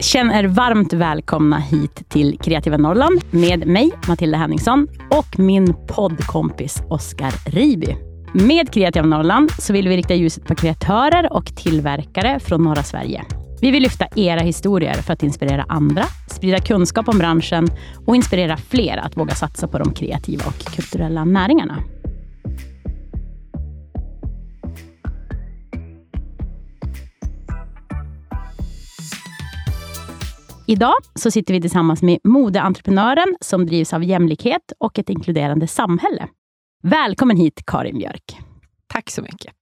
Känn er varmt välkomna hit till Kreativa Norrland med mig, Matilda Henningsson, och min poddkompis Oskar Riby. Med Kreativa Norrland så vill vi rikta ljuset på kreatörer och tillverkare från norra Sverige. Vi vill lyfta era historier för att inspirera andra, sprida kunskap om branschen och inspirera fler att våga satsa på de kreativa och kulturella näringarna. Idag så sitter vi tillsammans med modeentreprenören som drivs av jämlikhet och ett inkluderande samhälle. Välkommen hit Karin Björk. Tack så mycket.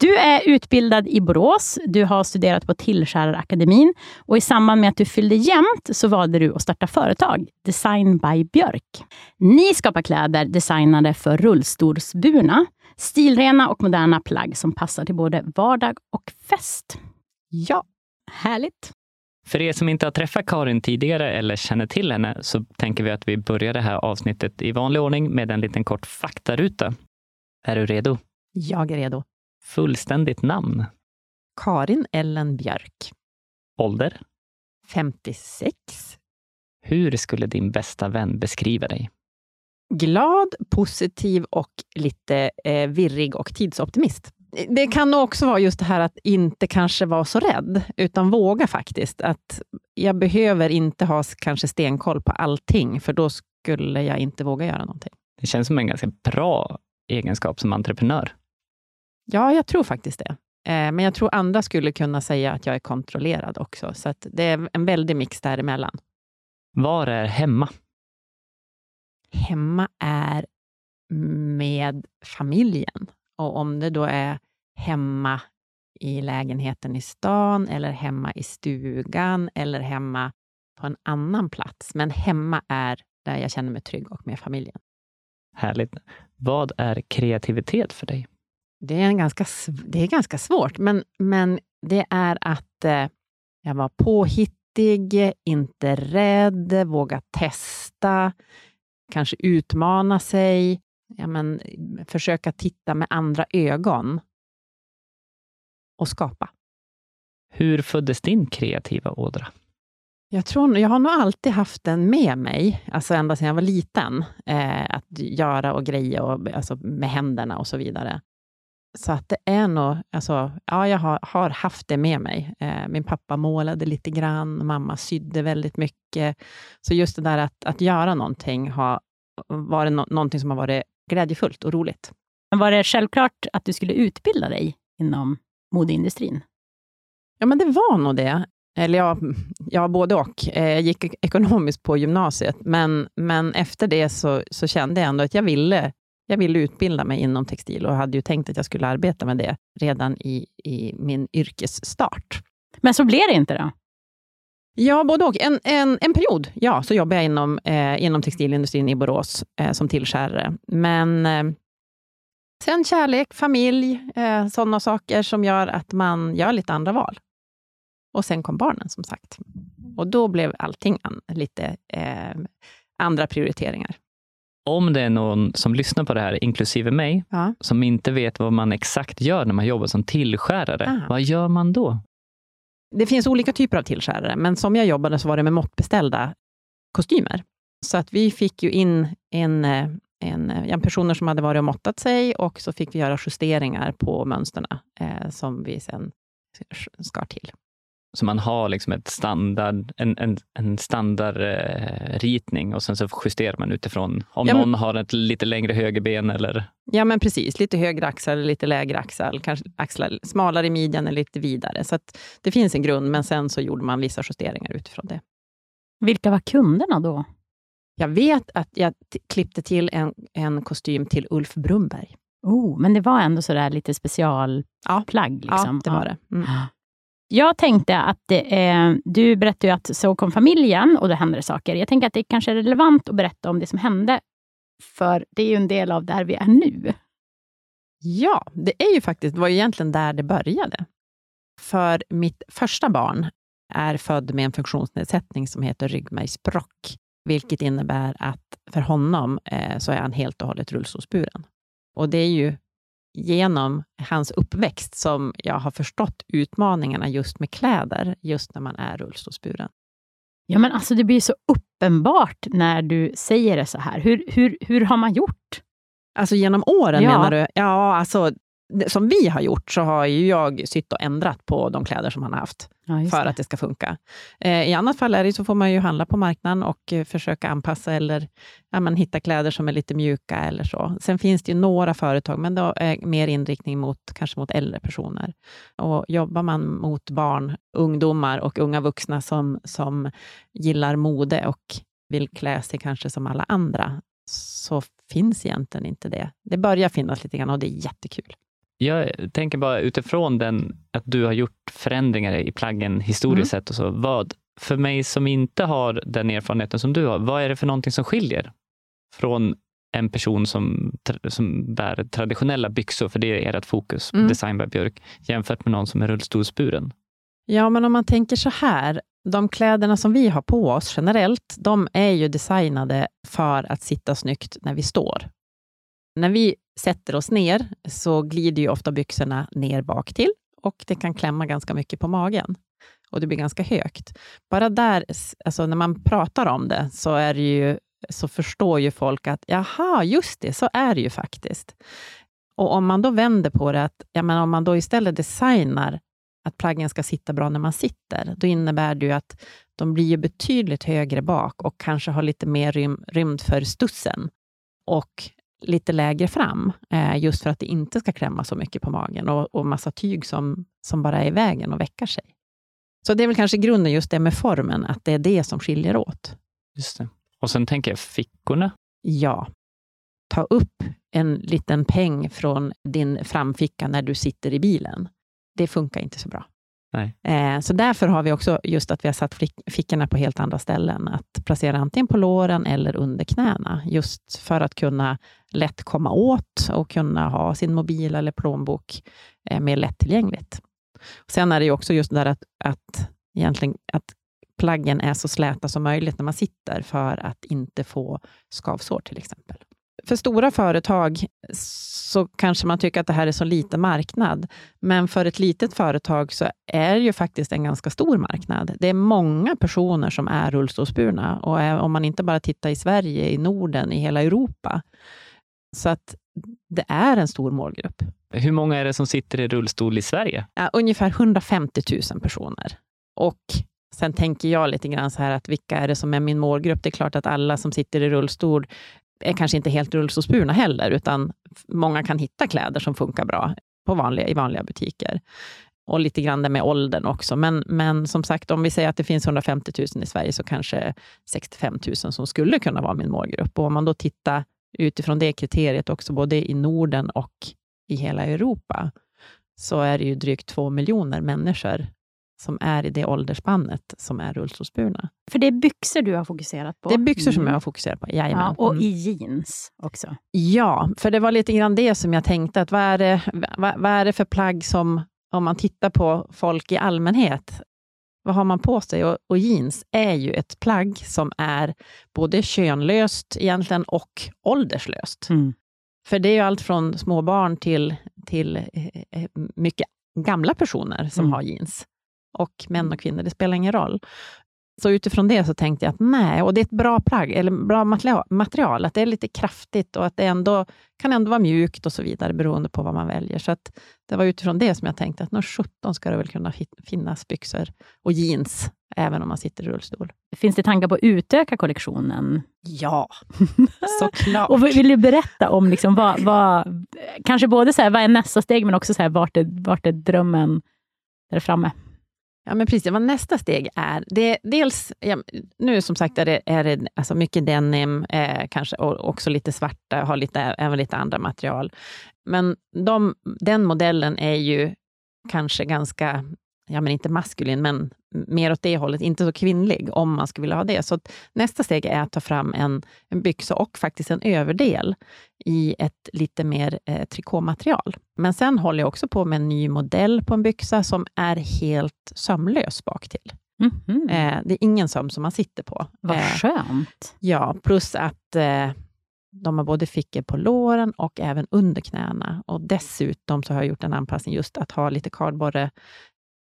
Du är utbildad i Borås. Du har studerat på Tillskärarakademin och i samband med att du fyllde jämnt så valde du att starta företag, Design by Björk. Ni skapar kläder designade för rullstolsburna, stilrena och moderna plagg som passar till både vardag och fest. Ja. Härligt. För er som inte har träffat Karin tidigare eller känner till henne så tänker vi att vi börjar det här avsnittet i vanlig ordning med en liten kort faktaruta. Är du redo? Jag är redo. Fullständigt namn? Karin Ellen Björk. Ålder? 56. Hur skulle din bästa vän beskriva dig? Glad, positiv och lite eh, virrig och tidsoptimist. Det kan också vara just det här att inte kanske vara så rädd, utan våga faktiskt. Att jag behöver inte ha kanske stenkoll på allting, för då skulle jag inte våga göra någonting. Det känns som en ganska bra egenskap som entreprenör. Ja, jag tror faktiskt det. Eh, men jag tror andra skulle kunna säga att jag är kontrollerad också, så det är en väldig mix däremellan. Var är hemma? Hemma är med familjen. Och om det då är hemma i lägenheten i stan, eller hemma i stugan, eller hemma på en annan plats. Men hemma är där jag känner mig trygg och med familjen. Härligt. Vad är kreativitet för dig? Det är, en ganska, det är ganska svårt, men, men det är att eh, jag var påhittig, inte rädd, våga testa, kanske utmana sig, ja, men, försöka titta med andra ögon och skapa. Hur föddes din kreativa ådra? Jag, tror, jag har nog alltid haft den med mig, alltså ända sedan jag var liten. Eh, att göra och greja och, alltså med händerna och så vidare. Så att det är nog, alltså, ja, jag har, har haft det med mig. Eh, min pappa målade lite grann, mamma sydde väldigt mycket. Så just det där att, att göra någonting har varit no någonting som har varit glädjefullt och roligt. Men var det självklart att du skulle utbilda dig inom modeindustrin? Ja, men det var nog det. Eller ja, ja både och. Eh, jag gick ekonomiskt på gymnasiet, men, men efter det så, så kände jag ändå att jag ville, jag ville utbilda mig inom textil och hade ju tänkt att jag skulle arbeta med det redan i, i min yrkesstart. Men så blev det inte då? Ja, både och. En, en, en period ja, så jobbade jag inom, eh, inom textilindustrin i Borås eh, som tillskärare. Men eh, sen kärlek, familj, eh, sådana saker som gör att man gör lite andra val. Och sen kom barnen, som sagt. Och då blev allting an, lite eh, andra prioriteringar. Om det är någon som lyssnar på det här, inklusive mig, ja. som inte vet vad man exakt gör när man jobbar som tillskärare, Aha. vad gör man då? Det finns olika typer av tillskärare, men som jag jobbade så var det med måttbeställda kostymer. Så att vi fick ju in en, eh, en, en personer som hade varit och måttat sig och så fick vi göra justeringar på mönsterna eh, som vi sen skar till. Så man har liksom ett standard, en, en, en standardritning eh, och sen så justerar man utifrån om Ja, men- någon har ett lite längre högerben eller Ja, men precis. Lite högre axlar, lite lägre axlar, kanske axlar smalare i midjan eller lite vidare. Så att det finns en grund, men sen så gjorde man vissa justeringar utifrån det. Vilka var kunderna då? Jag vet att jag klippte till en, en kostym till Ulf Brumberg. Oh, men det var ändå sådär lite specialplagg. Ja, Liksom. det var det. Mm. Jag tänkte att är, du berättade att så kom familjen och då hände det saker. Jag tänker att det kanske är relevant att berätta om det som hände, för det är ju en del av där vi är nu. Ja, det är ju faktiskt, det var ju egentligen där det började. För mitt första barn är född med en funktionsnedsättning som heter ryggmärgsbråck, vilket innebär att för honom eh, så är han helt och hållet rullstolsburen. Och det är ju genom hans uppväxt som jag har förstått utmaningarna just med kläder, just när man är rullstolsburen. Ja, men alltså det blir så uppenbart när du säger det så här. Hur, hur, hur har man gjort? Alltså genom åren Ja. menar du? Ja, alltså som vi har gjort så har ju jag sytt och ändrat på de kläder som han har haft Ja, för det. att det ska funka. Eh, I annat fall är det så får man ju handla på marknaden och eh, försöka anpassa eller ja, men hitta kläder som är lite mjuka eller så. Sen finns det ju några företag, men då är mer inriktning mot kanske mot äldre personer. Och jobbar man mot barn, ungdomar och unga vuxna som, som gillar mode och vill klä sig kanske som alla andra, så finns egentligen inte det. Det börjar finnas lite grann och det är jättekul. Jag tänker bara utifrån den, att du har gjort förändringar i plaggen historiskt Mm. sett. Och så, vad, för mig som inte har den erfarenheten som du har, vad är det för någonting som skiljer från en person som, som bär traditionella byxor, för det är ert fokus, Mm. Design by Björk, jämfört med någon som är rullstolsburen? Ja, men om man tänker så här, de kläderna som vi har på oss generellt, de är ju designade för att sitta snyggt när vi står. När vi sätter oss ner så glider ju ofta byxorna ner bak till och det kan klämma ganska mycket på magen och det blir ganska högt. Bara där, alltså när man pratar om det, så, är det ju, så förstår ju folk att jaha, just det, så är det ju faktiskt. Och om man då vänder på det, att, ja, men om man då istället designar att plaggen ska sitta bra när man sitter, då innebär det ju att de blir ju betydligt högre bak och kanske har lite mer rym, rymd för stussen och lite lägre fram, eh, just för att det inte ska klämma så mycket på magen och, och massa tyg som, som bara är i vägen och väckar sig. Så det är väl kanske grunden just det med formen, att det är det som skiljer åt. Just det. Och sen tänker jag fickorna. Ja, ta upp en liten peng från din framficka när du sitter i bilen. Det funkar inte så bra. Nej. Eh, så därför har vi också just att vi har satt fickorna på helt andra ställen. Att placera antingen på låren eller under knäna, just för att kunna lätt komma åt och kunna ha sin mobil eller plånbok eh, mer lättillgängligt. Sen är det ju också just det där att, att, egentligen, att plaggen är så släta som möjligt när man sitter, för att inte få skavsår till exempel. För stora företag så kanske man tycker att det här är så liten marknad, men för ett litet företag så är det ju faktiskt en ganska stor marknad. Det är många personer som är rullstolsburna och är, om man inte bara tittar i Sverige, i Norden, i hela Europa. Så att det är en stor målgrupp. Hur många är det som sitter i rullstol i Sverige? Ja, ungefär 150 000 personer. Och sen tänker jag lite grann så här att vilka är det som är min målgrupp? Det är klart att alla som sitter i rullstol är kanske inte helt rullstolsburna heller, utan många kan hitta kläder som funkar bra på vanliga, i vanliga butiker. Och lite grann det med åldern också. Men, men som sagt, om vi säger att det finns 150 000 i Sverige, så kanske 65 000 som skulle kunna vara min målgrupp. Och om man då tittar utifrån det kriteriet också, både i Norden och i hela Europa, så är det ju drygt två miljoner människor som är i det åldersspannet som är rullstolsburna. För det är byxor du har fokuserat på. Det är byxor som Mm. jag har fokuserat på. Jajamän. Ja, och Mm. i jeans också. Ja, för det var lite grann det som jag tänkte, att vad är det, vad, vad är det för plagg som, om man tittar på folk i allmänhet, vad har man på sig? Och, och jeans är ju ett plagg som är både könlöst egentligen och ålderslöst. Mm. För det är ju allt från små barn till, till eh, eh, mycket gamla personer som Mm. har jeans. Och män och kvinnor, det spelar ingen roll. Så utifrån det så tänkte jag att nej, och det är ett bra plagg, eller bra material, att det är lite kraftigt och att det ändå kan ändå vara mjukt och så vidare, beroende på vad man väljer. Så att det var utifrån det som jag tänkte att nå 17 ska det väl kunna finnas byxor och jeans, även om man sitter i rullstol. Finns det tankar på att utöka kollektionen? Ja, såklart. Och vill du berätta om liksom vad, vad, kanske både så här, vad är nästa steg, men också så här, vart, är, vart är drömmen där framme? Ja, men precis. Vad nästa steg är, det dels, ja, nu som sagt är det, är det alltså mycket denim, eh, kanske och också lite svarta, har lite, även lite andra material. Men de, den modellen är ju kanske ganska, ja men inte maskulin, men mer åt det hållet, inte så kvinnlig, om man skulle vilja ha det. Så nästa steg är att ta fram en, en byxa och faktiskt en överdel i ett lite mer eh, trikåmaterial. Men sen håller jag också på med en ny modell på en byxa som är helt sömlös bak till. Mhm. Eh, det är ingen söm som man sitter på. Vad Eh, skönt. ja, plus att eh, de har både fickor på låren och även under knäna. Och dessutom så har jag gjort en anpassning just att ha lite kardborre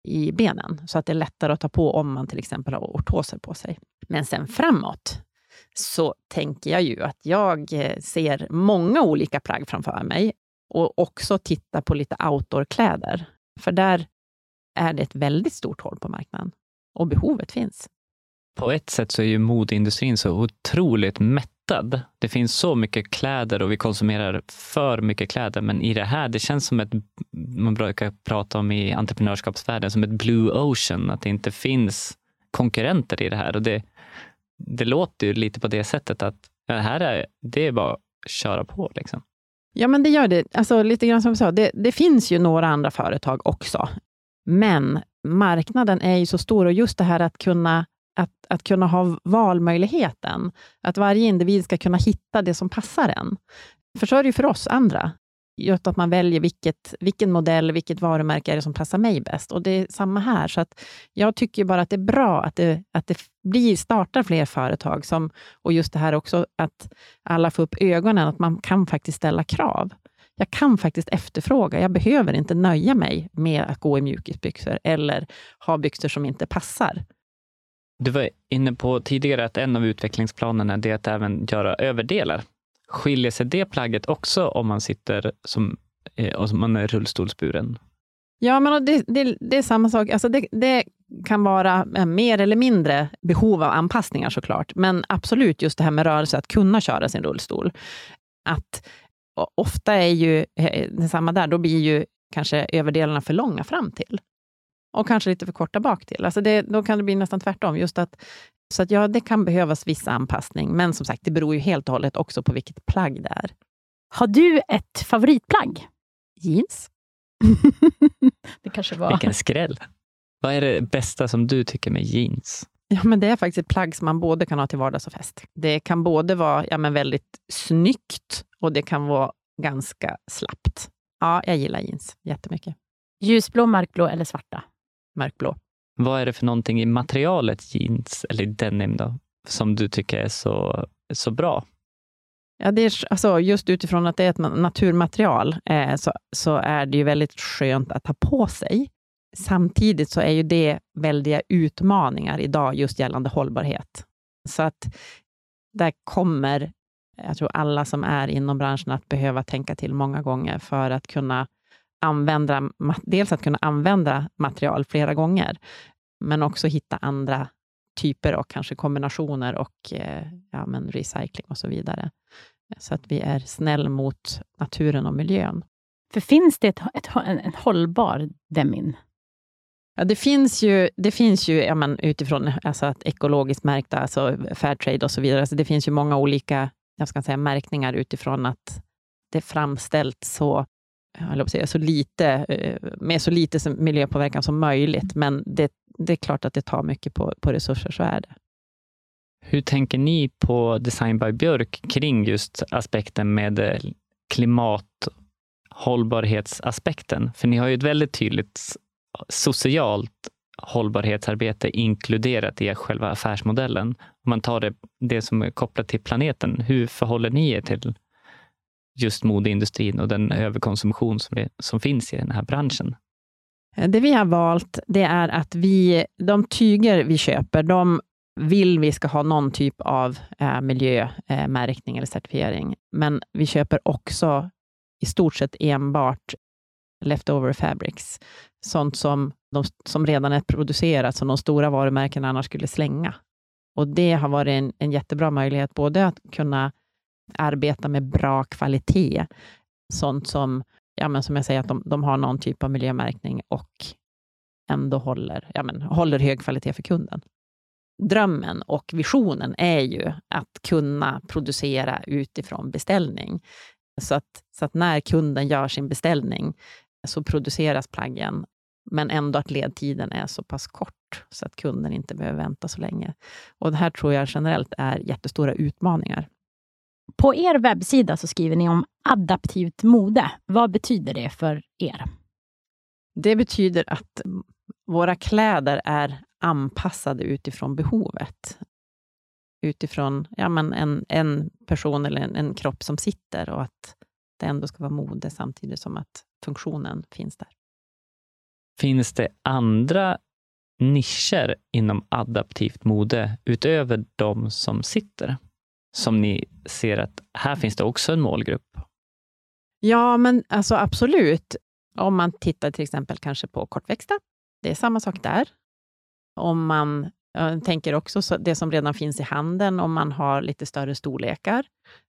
i benen, så att det är lättare att ta på om man till exempel har ortoser på sig. Men sen framåt så tänker jag ju att jag eh, ser många olika plagg framför mig och också titta på lite outdoorkläder. För där är det ett väldigt stort håll på marknaden och behovet finns. På ett sätt så är ju modeindustrin så otroligt mätt mättad. Det finns så mycket kläder och vi konsumerar för mycket kläder. Men i det här, det känns som ett, man brukar prata om i entreprenörskapsvärlden, som ett blue ocean. Att det inte finns konkurrenter i det här. Och det, det låter ju lite på det sättet att det här är, det är bara att köra på. Liksom. Ja, men det gör det. Alltså, lite grann som jag sa, det, det finns ju några andra företag också. Men marknaden är ju så stor och just det här att kunna, att, att kunna ha valmöjligheten, att varje individ ska kunna hitta det som passar en. För så är det ju för oss andra. Just att man väljer vilket, vilken modell, vilket varumärke är det som passar mig bäst. Och Det är samma här. Så att jag tycker bara att det är bra att det, att det blir, startar fler företag. Som, och just det här också att alla får upp ögonen, att man kan faktiskt ställa krav. Jag kan faktiskt efterfråga. Jag behöver inte nöja mig med att gå i mjukisbyxor eller ha byxor som inte passar. Du var inne på tidigare att en av utvecklingsplanerna är att även göra överdelar. Skiljer sig det plagget också om man sitter som, eh, och man är rullstolsburen? Ja, men det, det, det är samma sak. Alltså det, det, kan vara eh, mer eller mindre behov av anpassningar såklart. Men absolut just det här med rörelse, att kunna köra sin rullstol. Att ofta är ju eh, samma där, då blir ju kanske överdelarna för långa fram till. Och kanske lite för korta bak till. Alltså det, då kan det bli nästan tvärtom. Just att, så att ja, det kan behövas viss anpassning, men som sagt, det beror ju helt och hållet också på vilket plagg det är. Har du ett favoritplagg? Jeans. det kanske var... Vilken skräll. Vad är det bästa som du tycker med jeans? Ja, men det är faktiskt ett plagg som man både kan ha till vardags och fest. Det kan både vara ja, men väldigt snyggt och det kan vara ganska slappt. Ja, jag gillar jeans jättemycket. Ljusblå, mörkblå eller svarta? Mörkblå. Vad är det för någonting i materialet jeans, eller denim, då, som du tycker är så, så bra? Ja, det är, alltså, just utifrån att det är ett naturmaterial, eh, så, så är det ju väldigt skönt att ha på sig. Samtidigt så är ju det väldiga utmaningar idag just gällande hållbarhet. Så att där kommer, jag tror alla som är inom branschen att behöva tänka till många gånger för att kunna använda, dels att kunna använda material flera gånger, men också hitta andra typer och kanske kombinationer och eh, ja, men recycling och så vidare. Så att vi är snäll mot naturen och miljön. För finns det ett, ett, en, en hållbar demin? Ja, det finns ju, det finns ju ja, men, utifrån alltså att ekologiskt märkta, alltså Fairtrade och så vidare, alltså det finns ju många olika jag ska säga, märkningar utifrån att det är framställt så, jag säga, så lite, eh, med så lite miljöpåverkan som möjligt, men det, det är klart att det tar mycket på, på resurser, så är det. Hur tänker ni på Design by Björk kring just aspekten med eh, klimathållbarhetsaspekten? För ni har ju ett väldigt tydligt socialt hållbarhetsarbete inkluderat i själva affärsmodellen. Om man tar det, det som är kopplat till planeten, hur förhåller ni er till just modeindustrin och den överkonsumtion som, är, som finns i den här branschen? Det vi har valt, det är att vi, de tyger vi köper, de vill vi ska ha någon typ av eh, miljömärkning eller certifiering. Men vi köper också i stort sett enbart leftover fabrics. Sånt som, de, som redan är producerat, som de stora varumärkena annars skulle slänga. Och Det har varit en, en jättebra möjlighet, både att kunna arbeta med bra kvalitet, sånt som, ja, men som jag säger, att de, de har någon typ av miljömärkning och ändå håller, ja, men, håller hög kvalitet för kunden. Drömmen och visionen är ju att kunna producera utifrån beställning. Så att, så att när kunden gör sin beställning så produceras plaggen, men ändå att ledtiden är så pass kort, så att kunden inte behöver vänta så länge. Och Det här tror jag generellt är jättestora utmaningar. På er webbsida så skriver ni om adaptivt mode. Vad betyder det för er? Det betyder att våra kläder är anpassade utifrån behovet. Utifrån ja, men en, en person eller en, en kropp som sitter och att det ändå ska vara mode samtidigt som att funktionen finns där. Finns det andra nischer inom adaptivt mode utöver de som sitter? Som ni ser att här finns det också en målgrupp? Ja, men alltså absolut. Om man tittar till exempel kanske på kortväxta, det är samma sak där. Om man tänker också det som redan finns i handeln, om man har lite större storlekar.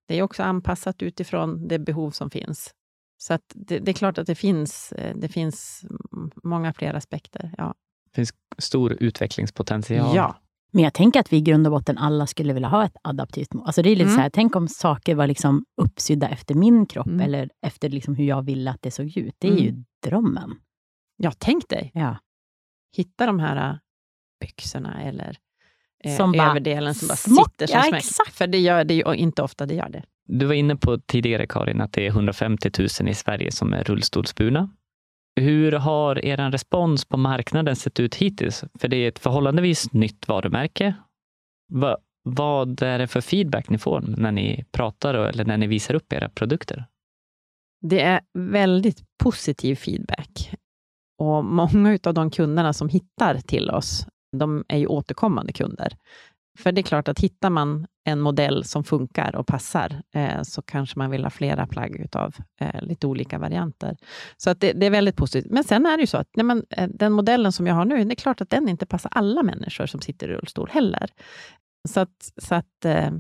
Det är också anpassat utifrån det behov som finns. Så det, det, är klart att det finns, eh, det finns många fler aspekter. Ja. Det finns stor utvecklingspotential. Ja. Men jag tänker att vi i grund och botten alla skulle vilja ha ett adaptivt mål. Alltså det är lite mm. så här, tänk om saker var liksom uppsydda efter min kropp mm. eller efter liksom hur jag ville att det såg ut. Det är mm. ju drömmen. Ja, tänk dig. Ja. Hitta de här äh, byxorna eller eh, som överdelen som bara smock, sitter som ja, smäck. Exakt. För det gör det ju inte ofta det gör det. Du var inne på tidigare, Karin, att det är 150 000 i Sverige som är rullstolsburna. Hur har er respons på marknaden sett ut hittills? För det är ett förhållandevis nytt varumärke. Va, vad är det för feedback ni får när ni pratar eller när ni visar upp era produkter? Det är väldigt positiv feedback. Och Många av de kunderna som hittar till oss, de är ju återkommande kunder. För det är klart att hittar man en modell som funkar och passar, eh, så kanske man vill ha flera plagg av eh, lite olika varianter. Så att det, det, är väldigt positivt. Men sen är det ju så att nej, men, eh, den modellen som jag har nu, det är klart att den inte passar alla människor som sitter i rullstol heller. Så att, så att eh,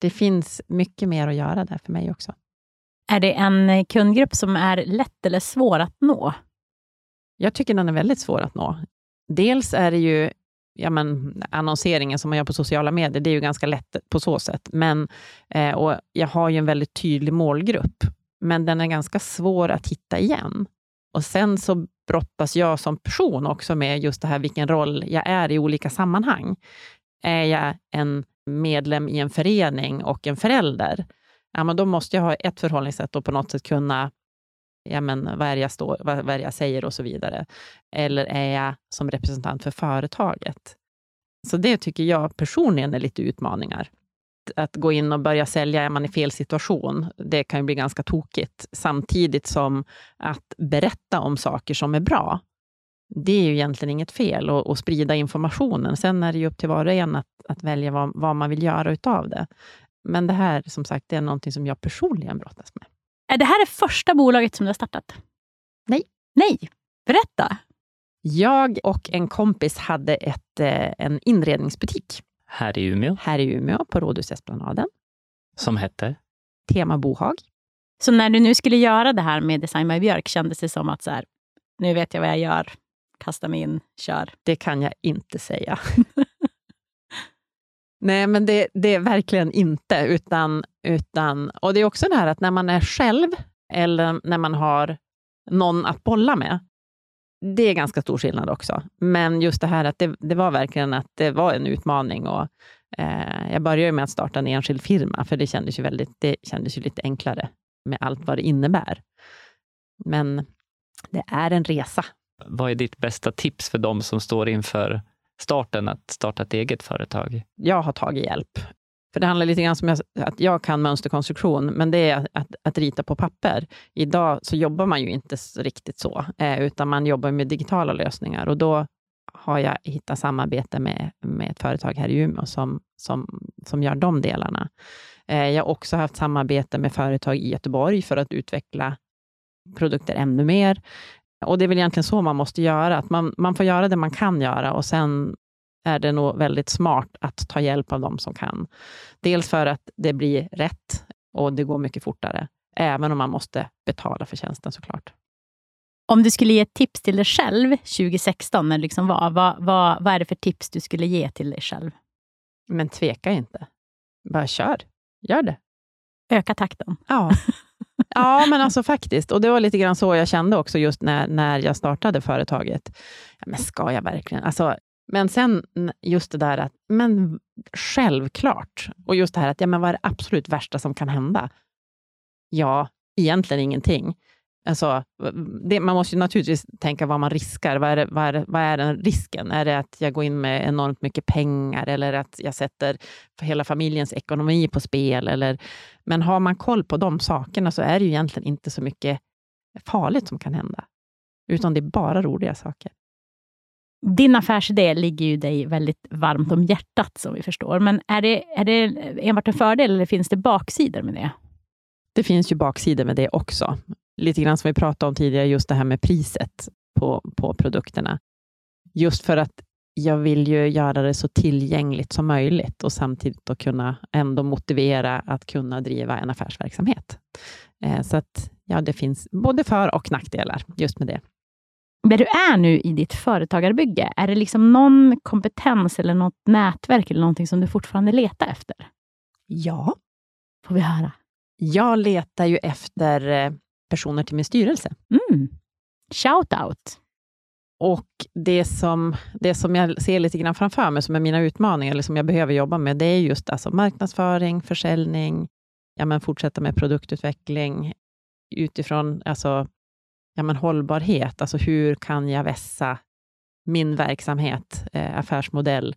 det finns mycket mer att göra där för mig också. Är det en kundgrupp som är lätt eller svår att nå? Jag tycker den är väldigt svår att nå. Dels är det ju ja, men, annonseringen som man gör på sociala medier, det är ju ganska lätt på så sätt. Men, eh, och jag har ju en väldigt tydlig målgrupp, men den är ganska svår att hitta igen. Och Sen så brottas jag som person också med just det här vilken roll jag är i olika sammanhang. Är jag en medlem i en förening och en förälder, ja, men då måste jag ha ett förhållningssätt och på något sätt kunna ja, men, vad, är jag står, vad, vad är jag säger och så vidare. Eller är jag som representant för företaget? Så det tycker jag personligen är lite utmaningar. Att gå in och börja sälja, är man i fel situation, det kan ju bli ganska tokigt. Samtidigt som att berätta om saker som är bra, det är ju egentligen inget fel och, och sprida informationen. Sen är det ju upp till var och en att, att välja vad, vad man vill göra utav det. Men det här, som sagt, det är någonting som jag personligen brottas med. Är det här det första bolaget som du har startat? Nej. Nej, berätta. Jag och en kompis hade ett, eh, en inredningsbutik. Här i Umeå? Här i Umeå, på Rådhusesplanaden. Som hette? Tema Bohag. Så när du nu skulle göra det här med Design by Björk, kändes det som att så här, nu vet jag vad jag gör, kasta mig in, kör? Det kan jag inte säga. Nej, men det, det, är verkligen inte. Utan, utan, och Det är också det här att när man är själv, eller när man har någon att bolla med, det är ganska stor skillnad också. Men just det här att det, det var verkligen att det var en utmaning. Och, eh, jag började med att starta en enskild firma, för det kändes ju, väldigt, det kändes ju lite enklare med allt vad det innebär. Men det är en resa. Vad är ditt bästa tips för de som står inför starten att starta ett eget företag? Jag har tagit hjälp. För Det handlar lite grann om att jag kan mönsterkonstruktion, men det är att, att rita på papper. Idag så jobbar man ju inte riktigt så, eh, utan man jobbar med digitala lösningar. Och Då har jag hittat samarbete med, med ett företag här i Umeå som, som, som gör de delarna. Eh, jag har också haft samarbete med företag i Göteborg för att utveckla produkter ännu mer. Och det är väl egentligen så man måste göra, att man, man får göra det man kan göra och sen är det nog väldigt smart att ta hjälp av dem som kan. Dels för att det blir rätt och det går mycket fortare, även om man måste betala för tjänsten såklart. Om du skulle ge ett tips till dig själv 2016, när det liksom var, vad, vad, vad är det för tips du skulle ge till dig själv? Men tveka inte. Bara kör. Gör det. Öka takten. Ja. Ja, men alltså faktiskt. Och det var lite grann så jag kände också just när, när jag startade företaget. Ja, men ska jag verkligen? Alltså, men sen just det där att, men självklart. Och just det här att, ja, men vad är det absolut värsta som kan hända? Ja, egentligen ingenting. Alltså, det, man måste naturligtvis tänka vad man riskar. Vad är, det, vad, är, vad är den risken? Är det att jag går in med enormt mycket pengar eller att jag sätter hela familjens ekonomi på spel? Eller, men har man koll på de sakerna så är det ju egentligen inte så mycket farligt som kan hända. utan det är bara roliga saker. Din affärsidé ligger ju dig väldigt varmt om hjärtat, som vi förstår. Men är det, är det enbart en fördel, eller finns det baksidor med det? Det finns ju baksidor med det också. Lite grann som vi pratade om tidigare, just det här med priset på, på produkterna. Just för att jag vill ju göra det så tillgängligt som möjligt och samtidigt då kunna ändå motivera att kunna driva en affärsverksamhet. Eh, så att ja, det finns både för och nackdelar just med det. Där du är nu i ditt företagarbygge, är det liksom någon kompetens eller något nätverk eller någonting som du fortfarande letar efter? Ja. Får vi höra? Jag letar ju efter eh, personer till min styrelse. Mm. Shout out! Och det som, det som jag ser lite grann framför mig, som är mina utmaningar, eller som jag behöver jobba med, det är just alltså marknadsföring, försäljning, ja, men fortsätta med produktutveckling utifrån alltså, ja, men hållbarhet. Alltså hur kan jag vässa min verksamhet, eh, affärsmodell,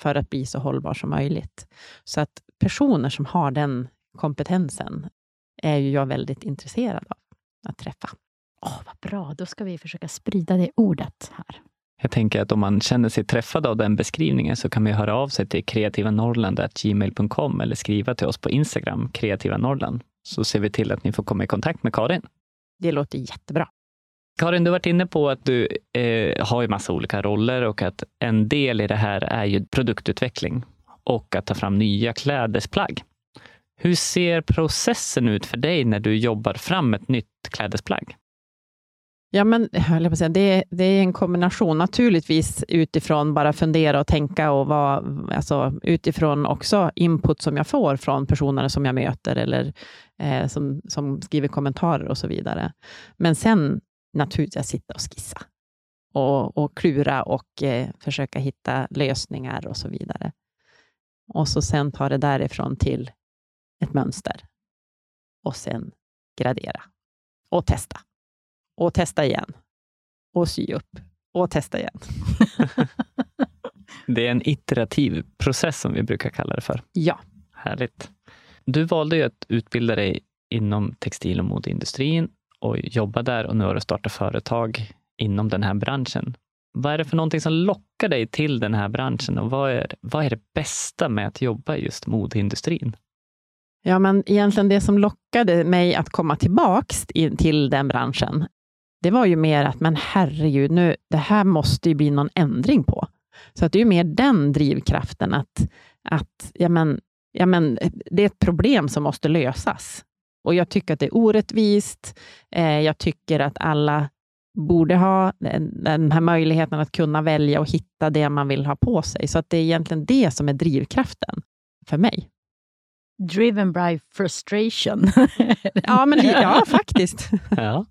för att bli så hållbar som möjligt? Så att personer som har den kompetensen är ju jag väldigt intresserad av att träffa. Åh, vad bra, då ska vi försöka sprida det ordet här. Jag tänker att om man känner sig träffad av den beskrivningen så kan man höra av sig till kreativanorrland.gmail.com eller skriva till oss på Instagram, kreativa Norrland, så ser vi till att ni får komma i kontakt med Karin. Det låter jättebra. Karin, du har varit inne på att du eh, har ju massa olika roller och att en del i det här är ju produktutveckling och att ta fram nya klädesplagg. Hur ser processen ut för dig när du jobbar fram ett nytt klädesplagg? Ja, men jag säga, det, det är en kombination, naturligtvis utifrån bara fundera och tänka och vad, alltså, utifrån också input som jag får från personer som jag möter eller eh, som, som skriver kommentarer och så vidare. Men sen naturligtvis sitta och skissa och, och klura och eh, försöka hitta lösningar och så vidare. Och så sen ta det därifrån till ett mönster och sen gradera och testa och testa igen och sy upp och testa igen. det är en iterativ process som vi brukar kalla det för. Ja. Härligt. Du valde ju att utbilda dig inom textil och modeindustrin och jobba där och nu har du startat företag inom den här branschen. Vad är det för någonting som lockar dig till den här branschen och vad är, vad är det bästa med att jobba i just modeindustrin? Ja, men egentligen det som lockade mig att komma tillbaks till den branschen, det var ju mer att, men herregud, nu, det här måste ju bli någon ändring på. Så att det är ju mer den drivkraften att, att ja, men, ja, men, det är ett problem som måste lösas. Och jag tycker att det är orättvist. Eh, jag tycker att alla borde ha den här möjligheten att kunna välja och hitta det man vill ha på sig. Så att det är egentligen det som är drivkraften för mig. Driven by frustration. ja, men, ja, faktiskt. ja.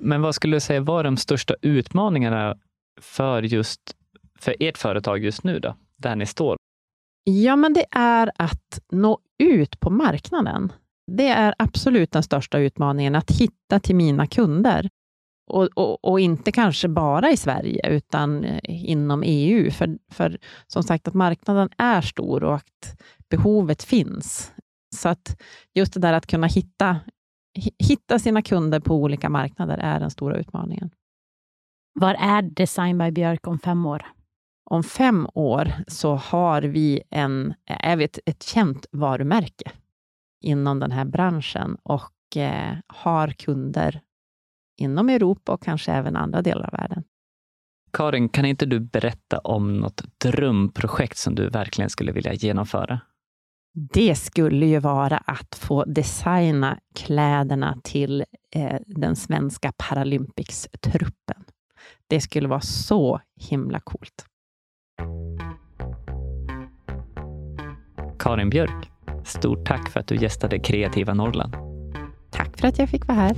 Men vad skulle du säga var de största utmaningarna för just för ert företag just nu, då, där ni står? Ja, men det är att nå ut på marknaden. Det är absolut den största utmaningen, att hitta till mina kunder. Och, och, och, inte kanske bara i Sverige, utan eh, inom EU. För, för som sagt, att marknaden är stor och att behovet finns. Så att just det där att kunna hitta, hitta sina kunder på olika marknader är den stora utmaningen. Var är Design by Björk om fem år? Om fem år så har vi en, är vi ett, ett känt varumärke inom den här branschen och eh, har kunder inom Europa och kanske även andra delar av världen. Karin, kan inte du berätta om något drömprojekt som du verkligen skulle vilja genomföra? Det skulle ju vara att få designa kläderna till eh, den svenska Paralympics-truppen. Det skulle vara så himla coolt. Karin Björk, stort tack för att du gästade Kreativa Norrland. Tack för att jag fick vara här.